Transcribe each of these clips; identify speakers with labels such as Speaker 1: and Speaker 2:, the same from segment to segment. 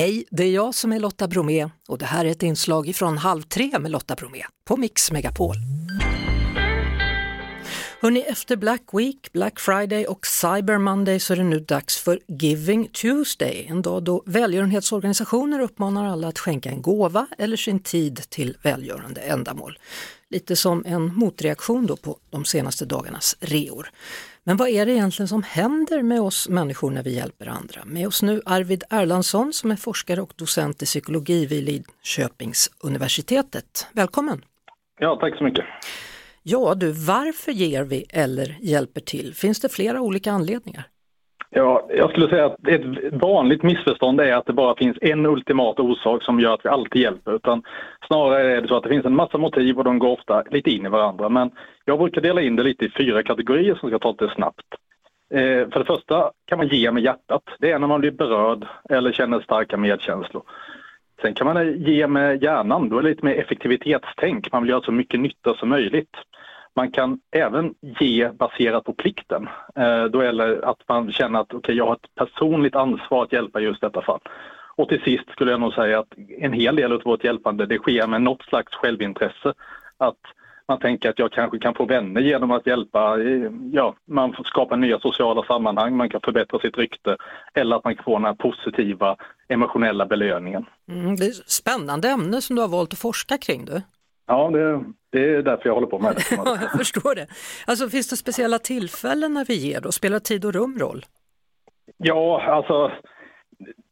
Speaker 1: Hej, det är jag som är Lotta Bromé och det här är ett inslag från Halv tre med Lotta Bromé på Mix Megapol. Hörrni, efter Black Week, Black Friday och Cyber Monday så är det nu dags för Giving Tuesday, en dag då välgörenhetsorganisationer uppmanar alla att skänka en gåva eller sin tid till välgörande ändamål. Lite som en motreaktion då på de senaste dagarnas reor. Men vad är det egentligen som händer med oss människor när vi hjälper andra? Med oss nu Arvid Erlandsson som är forskare och docent i psykologi vid Lidköpings universitetet. Välkommen!
Speaker 2: Ja, tack så mycket.
Speaker 1: Ja du, varför ger vi eller hjälper till? Finns det flera olika anledningar?
Speaker 2: Ja, jag skulle säga att ett vanligt missförstånd är att det bara finns en ultimat orsak som gör att vi alltid hjälper. Utan snarare är det så att det finns en massa motiv och de går ofta lite in i varandra. Men jag brukar dela in det lite i fyra kategorier som jag ta det snabbt. Eh, för det första kan man ge med hjärtat. Det är när man blir berörd eller känner starka medkänslor. Sen kan man ge med hjärnan, då är det lite mer effektivitetstänk. Man vill göra så mycket nytta som möjligt. Man kan även ge baserat på plikten. Eh, då gäller att man känner att okay, jag har ett personligt ansvar att hjälpa just detta fall. Och till sist skulle jag nog säga att en hel del av vårt hjälpande det sker med något slags självintresse. Att man tänker att jag kanske kan få vänner genom att hjälpa, eh, ja, man skapar nya sociala sammanhang, man kan förbättra sitt rykte eller att man kan få den här positiva emotionella belöningen.
Speaker 1: Mm, det är ett spännande ämne som du har valt att forska kring du.
Speaker 2: Ja, det, det är därför jag håller på med det.
Speaker 1: ja, jag förstår det. Alltså finns det speciella tillfällen när vi ger då? Spelar tid och rum roll?
Speaker 2: Ja, alltså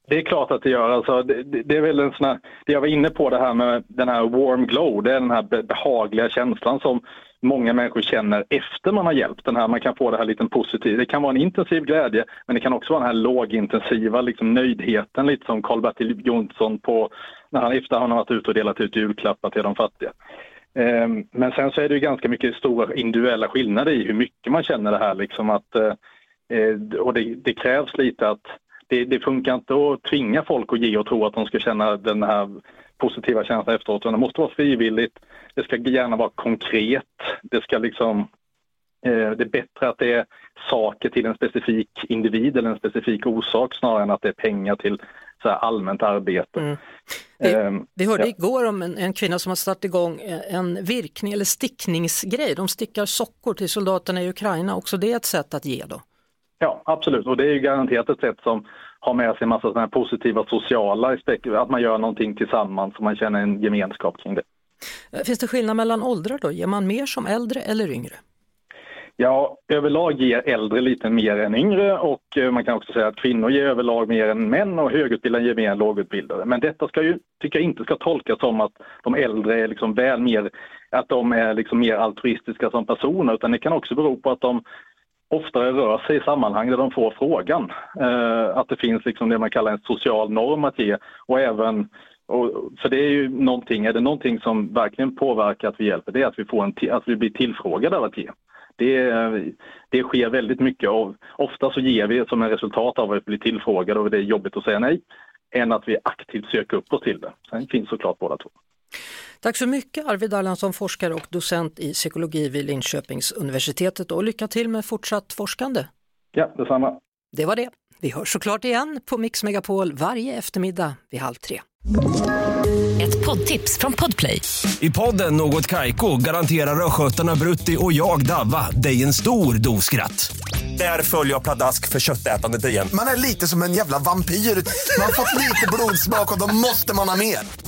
Speaker 2: det är klart att det gör. Alltså, det, det, är väl en sån här, det jag var inne på det här med den här warm glow, det är den här behagliga känslan som många människor känner efter man har hjälpt. Den här, man kan få det här lite positivt. Det kan vara en intensiv glädje men det kan också vara den här lågintensiva liksom, nöjdheten lite som Karl-Bertil Jonsson på när han efter han har varit ute och delat ut julklappar till de fattiga. Ehm, men sen så är det ju ganska mycket stora individuella skillnader i hur mycket man känner det här liksom att eh, eh, och det, det krävs lite att det, det, funkar inte att tvinga folk att ge och tro att de ska känna den här positiva känslan efteråt. Det måste vara frivilligt. Det ska gärna vara konkret. Det ska liksom eh, det är bättre att det är saker till en specifik individ eller en specifik orsak snarare än att det är pengar till så allmänt arbete. Mm.
Speaker 1: Vi, um, vi hörde ja. igår om en, en, kvinna som har startat igång en virkning eller stickningsgrej. De stickar sockor till soldaterna i Ukraina. Också det är ett sätt att ge då?
Speaker 2: Ja, absolut. Och det är ju garanterat ett sätt som har med sig en massa sådana positiva sociala aspekter, att man gör någonting tillsammans och man känner en gemenskap kring det.
Speaker 1: Finns det skillnad mellan åldrar då? Ger man mer som äldre eller yngre?
Speaker 2: Ja, överlag ger äldre lite mer än yngre och eh, man kan också säga att kvinnor ger överlag mer än män och högutbildade ger mer än lågutbildade. Men detta ska ju, tycker jag inte ska tolkas som att de äldre är liksom väl mer, att de är liksom mer altruistiska som personer utan det kan också bero på att de oftare rör sig i sammanhang där de får frågan. Eh, att det finns liksom det man kallar en social norm att ge och även och, för det är ju någonting, är det någonting som verkligen påverkar att vi hjälper, det är att vi, får en, att vi blir tillfrågade av att ge. Det, det sker väldigt mycket och ofta så ger vi som en resultat av att bli tillfrågade och det är jobbigt att säga nej, än att vi aktivt söker upp oss till det. Sen finns såklart båda två.
Speaker 1: Tack så mycket Arvid Erlandsson, forskare och docent i psykologi vid Linköpings universitetet och lycka till med fortsatt forskande.
Speaker 2: Ja, detsamma.
Speaker 1: Det var det. Vi hörs såklart igen på Mix Megapol varje eftermiddag vid halv tre.
Speaker 3: Ett poddtips från Podplay.
Speaker 4: I podden Något Kaiko garanterar östgötarna Brutti och jag, Davva, dig en stor dos skratt. Där följer jag pladask för köttätandet igen.
Speaker 5: Man är lite som en jävla vampyr. Man har fått lite blodsmak och då måste man ha mer.